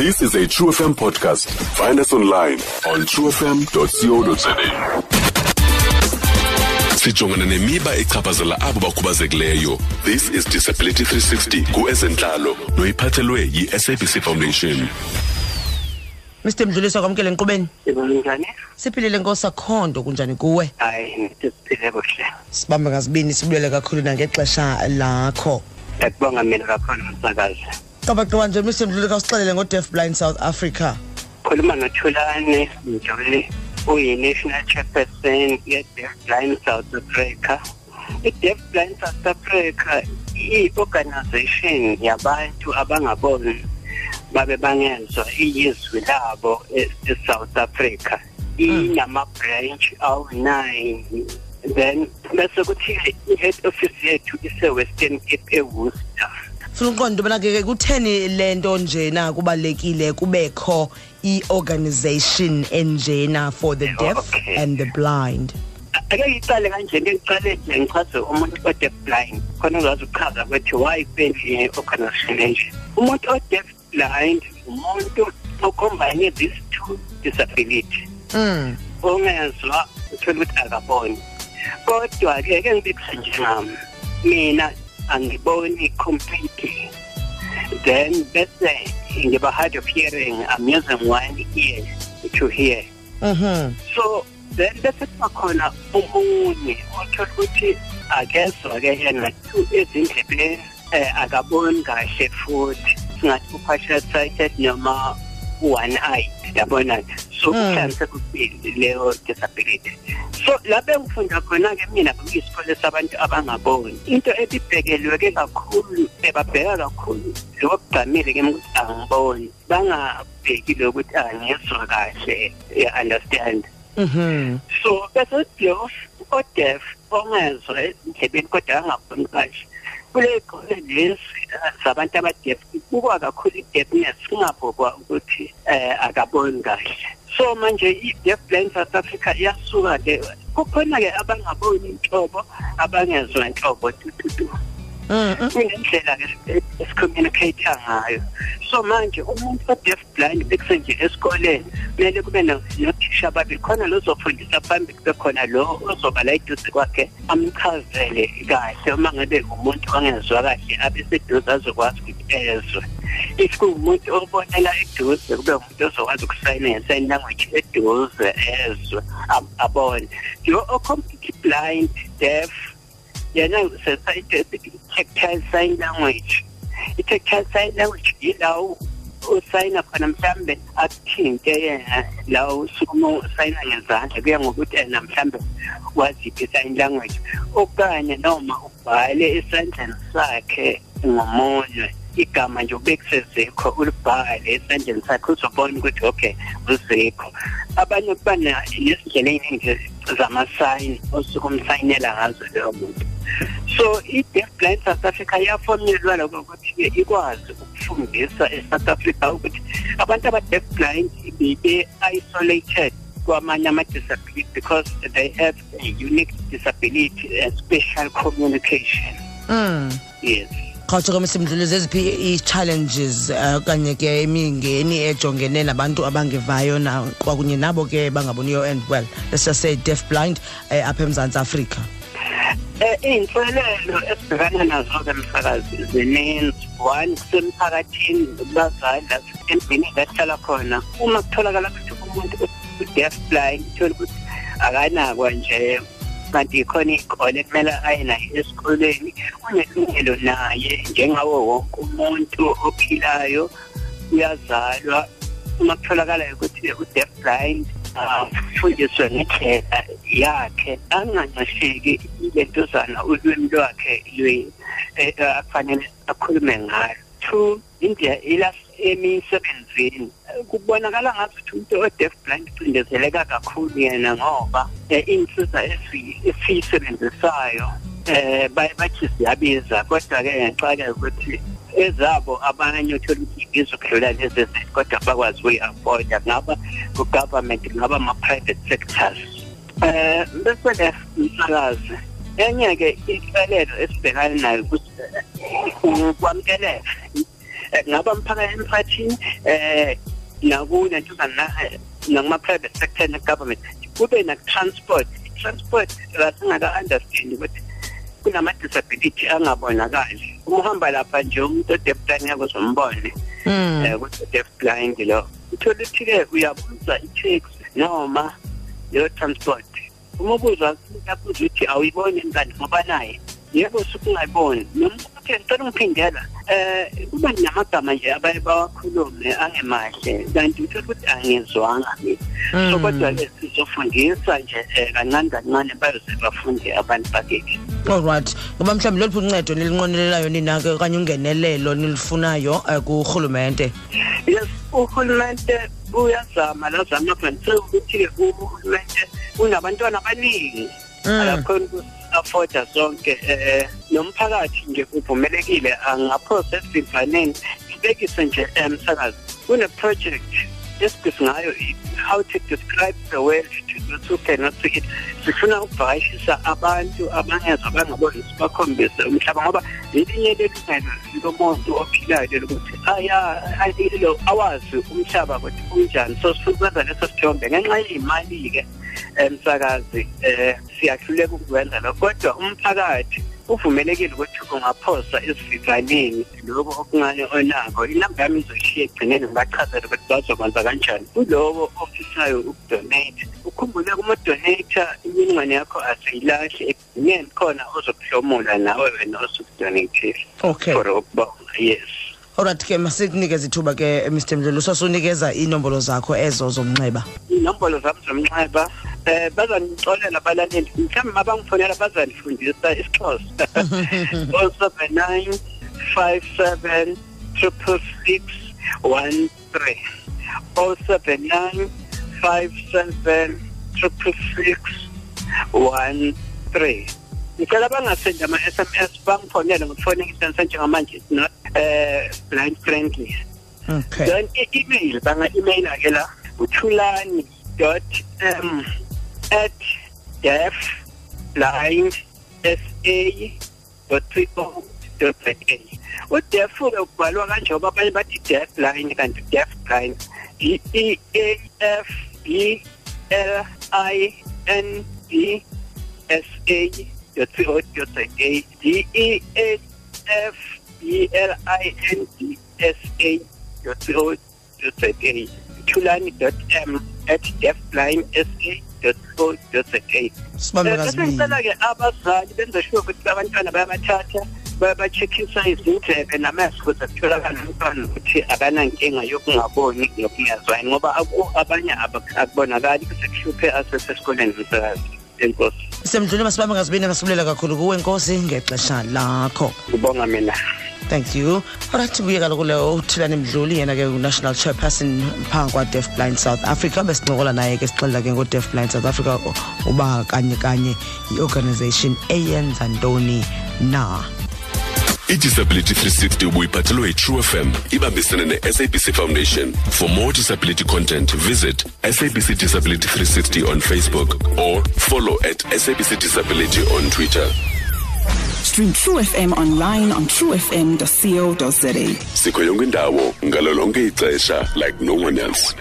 This is a True FM podcast. Find us online on truefm.co.za. Sijongana nemiba echaphazela abo bakhubazekileyo. This is Disability 360 kuezentlalo noyiphathelwe yi-SABC Foundation. Mr Mdluliso kwamkele enkqubeni. Njani? Siphilile nkosakhondo kunjani kuwe? Hayi, siphile kuhle. Sibambe ngazibini sibulele kakhulu nangexesha lakho. Yakubonga mina kakhulu msakazi. Qabaqwa nje Mr Mdluliso usixelele ngo Deaf Blind South Africa. Khuluma noThulane Mjoli, uyi-National Chairperson ye-Deaf Blind South Africa. I-Deaf Blind South Africa iyi-organisation yabantu abangaboni babe bangezwa iyizwi labo e-South Africa. Inama-branch awu-nine then bese kuthi i-head office yethu ise-Western Cape eWorcester. Funa uqonda ubana ke kutheni lento njena kubalekile kubekho i-organization enjena for the deaf Okay. and the blind. ake ngiqale kanje ngiqale nje ngichaze umuntu o-deaf blind khona uzazi ukuchaza ukuthi why kupendile i-organisation enje umuntu o-deaf blind umuntu ocombine these two disability Mm. ongezwa uthola ukuthi akaboni kodwa-ke ke ngibekisa njengami mina angiboni completely. Then bese ngiba hard of hearing i'm using one ear to hear Mhm. so then bese kuba khona omunye othola ukuthi akezwa ke yena two ezindlebeni eh akaboni kahle futhi. Singathi sighted noma one eye yabona so Mm. mhlambe kubili leyo disability so lapho engifunda khona-ke mina kuyisikole sabantu abangaboni. Into ebibhekelwe-ke kakhulu ebabheka kakhulu lokugqamile ke ukuthi angiboni bangabheki lokuthi angizwa kahle ya-understand. Mhm. so bese deaf odef ongezwa endlebeni kodwa angaboni kahle. Kule kole lezi eh, zabantu abadef kubukwa kakhulu i-deafness kungabukwa ukuthi eh akaboni kahle. So manje i-deaf blind south africa iyasuka le kukhona-ke abangaboni inhlobo abangezwa inhlobo tututu Mhm. Mm-hmm. kunendlela ke esicommunicate ngayo so manje umuntu o-deaf blind bekusenje esikoleni kumele kube no- nothisha ababili. Khona lo ozofundisa phambili kube khona lo ozoba la eduze kwakhe amchazele kahle. Uma ngabe umuntu ongezwa kahle abe seduze azokwazi ukuthi ezwe. If kuwumuntu obonela eduze kube umuntu ozokwazi ukusayina nge-sign language eduze ezwe abone. Lo o-completely blind deaf yena sesithi tactile sign language. I-tactile sign language yilawo usayina khona mhlambe akuthinte yena la usukuma usayina ngezandla kuya ngokuthi yena mhlambe waziphi i-sign language. Okanye noma ubhale esandleni sakhe ngomunye igama nje ubekusezikho ulibhale esandleni sakhe uzobona ukuthi okay uzikho. Abanye bana nesindlela ey'ningi zamasayini osuke umsayinela ngazo leyo muntu. So i-deaf blind south africa yafonelwa lokho ukuthi-ke ikwazi ukufundisa e-south africa ukuthi abantu aba-deaf blind be-isolated kwamanye ama-disability because they have a unique disability a special communication Mm. yes Khawuthi ke msimdluluzi eziphi i-challenges eh, okanye ke imingeni ejongene nabantu abangevayo na kwakunye nabo ke bangaboniyo and well let's just say deaf blind eh, apha eMzantsi Afrika. Eh iy'nselelo esibhekana nazo-ke msakazi zininzi. One kusemphakathini kubazali emdini esihlala khona. Uma kutholakala ukuthi umuntu u-deaf blind uthole ukuthi akanakwa nje. Kanti khona iy'kole kumele aye naye esikoleni unelungelo naye njengawo wonke umuntu ophilayo uyazalwa. Uma kutholakala ukuthi u-deaf blind afundiswe ngendlela yakhe anganasheki lentuzana ulwimi lwakhe lwe- eh, eh, akufanele akhulume ngalo. Two indlela ila emisebenzini. Eh, kubonakala ngazuthi umuntu o-deaf blind ucindezeleka kakhulu yena ngoba eh, iy'nsiza esi- esiyisebenzisayo um bathi ziyabiza. Kodwa-ke ngenxa-ke ukuthi ezabo abanye uthola ukuthi ibiza ukudlula lezi ezethu kodwa bakwazi ukuyi-afforda kungaba ku-government kungaba ama-private sectors. Um bese-ke msakazi enye-ke inselelo esibhekane nayo ukuthi ukwamukeleka eh, kungaba mphakathi emphakathini eh nakunentuzana nakuma-private sector ne-government kube na-transport i-transport asingaka-understand ukuthi kunama-disability angabonakali. Uma uhamba lapha nje umuntu odefblind ngeke uzombone um ukuthi deaf blind lo. Uthola ukuthi-ke uyabuza i-taxi noma leyo transport uma ubuzwa yabuza ukuthi awuyiboni kanti ngoba naye yebo sukungayiboni noma ukuthi ngicela ungiphindela eh kuba namagama nje abaye bawakhulume angemahle kanti uthola ukuthi angezwanga mina so kodwa ke sizofundisa nje eh, kancane kancane bayose bafunde abantu bakithi alright ngoba mhlawumbe loluphi uncedo nilinqonelelayo nina-ke okanye ungenelelo nilifunayo um kurhulumente. Yes uhulumente uyazama lazama kwenze ukuthi-ke uhulumente unabantwana abaningi Mm. akakhona uku-afforda zonke um nomphakathi nje uvumelekile angaphosa esivimvaneni sibekise nje emsakazi kune-project esibhisi ngayo i- how to describe the world to those who cannot see it sifuna ukuvakashisa abantu abangezwa abangaboni sibakhombise umhlaba ngoba lelinye lelungelo lomuntu ophilayo lelo ukuthi awazi umhlaba ukuthi unjani. So sifuna ukwenza leso sithombe ngenxa yey'mali-ke emsakazi eh siyahluleka ukwenza lokho. Kodwa umphakathi uvumelekile ukuthi ungaphosa esivivaneni lokho okungane onako. Inamba yami izoshiya egcineni ngibachazele ukuthi bazokwenza kanjani. Kulowo ofisayo ukudonate. Ukhumbule kuma-donator imininingwane yakho asiyilahli ekugcineni khona ozokuhlomula nawe wena osukudonatile okay. For ukubonga yes. Alright ke masikunikeze ithuba ke mr mdlulu sosunikeza iinombolo zakho ezo zomnxeba. Inombolo zami zomnxeba eh bazangixolela abalaleli mhlawumbi mabangifonela bazandifundisa isixhosa. O seven nine five seven triple six one three. O seven nine five seven triple six one three. Ngicela bangasendi ama-s m s bangifonele ngokufonela isense njengamanje. It's not eh blind friendly okay. Then i-email banga-emaila ke la uthulani dot m at deaf blind sa.co.za udef ubhalwa kanjengoba abanye bathi deaf blind kanti deaf blind i-e a f b l i n d s a .co.za d e a f b l i n d s a .co.za m at deafblind sa kazibini ngicela-ke abazali benze sure ukuthi abantwana bayabathatha bayabacheckisa izindlebe namehlo kuze kutholakala umntwana ukuthi akanankinga yokungaboni nokungezwani ngoba abanye akubonakali kuze kuhluphe asesesikoleni umsakazi enkosi. Semdluli masibambe ngazibini masibulela kakhulu kuwe nkosi ngexesha lakho. Kubonga mina thank you. Orit buye kaloku le uthulane mdluli yena ke national chairperson phaa kwa-deaf blind south africa. Besincokola naye ke sixelela ke ngo-deaf blind south africa uba kanye kanye yi-organization eyenza ntoni na. Idisability 360 ubuyiphathelwe yitrue fm ibambisene ne-sabc foundation. For more disability content visit sabc disability 360 on facebook or follow at sabc disability on twitter Stream True FM online on truefm.co.za. sikho yonke indawo ngalo ixesha like no one else